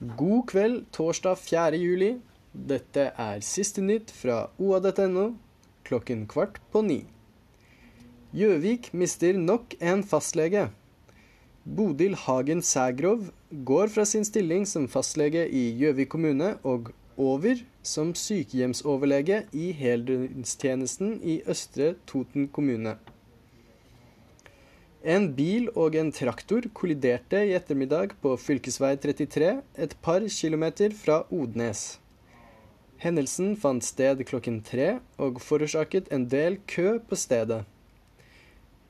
God kveld torsdag 4. juli. Dette er siste nytt fra oa.no klokken kvart på ni. Gjøvik mister nok en fastlege. Bodil Hagen Sægrov går fra sin stilling som fastlege i Gjøvik kommune og over som sykehjemsoverlege i heldøgnstjenesten i Østre Toten kommune. En bil og en traktor kolliderte i ettermiddag på fv. 33 et par kilometer fra Odnes. Hendelsen fant sted klokken tre og forårsaket en del kø på stedet.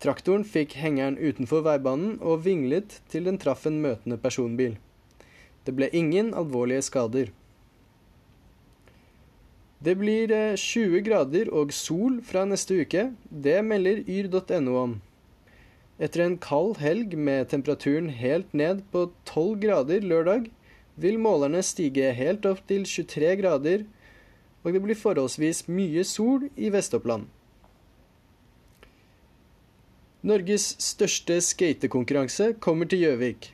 Traktoren fikk hengeren utenfor veibanen og vinglet til den traff en møtende personbil. Det ble ingen alvorlige skader. Det blir 20 grader og sol fra neste uke. Det melder yr.no om. Etter en kald helg med temperaturen helt ned på 12 grader lørdag, vil målerne stige helt opp til 23 grader, og det blir forholdsvis mye sol i Vest-Oppland. Norges største skatekonkurranse kommer til Gjøvik.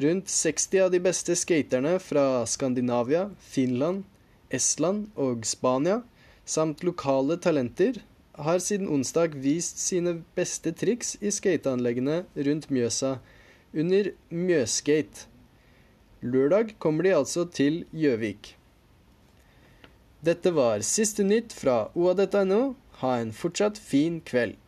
Rundt 60 av de beste skaterne fra Skandinavia, Finland, Estland og Spania, samt lokale talenter, har siden onsdag vist sine beste triks i skateanleggene rundt Mjøsa under Mjøsskate. Lørdag kommer de altså til Gjøvik. Dette var siste nytt fra oa.no. Ha en fortsatt fin kveld.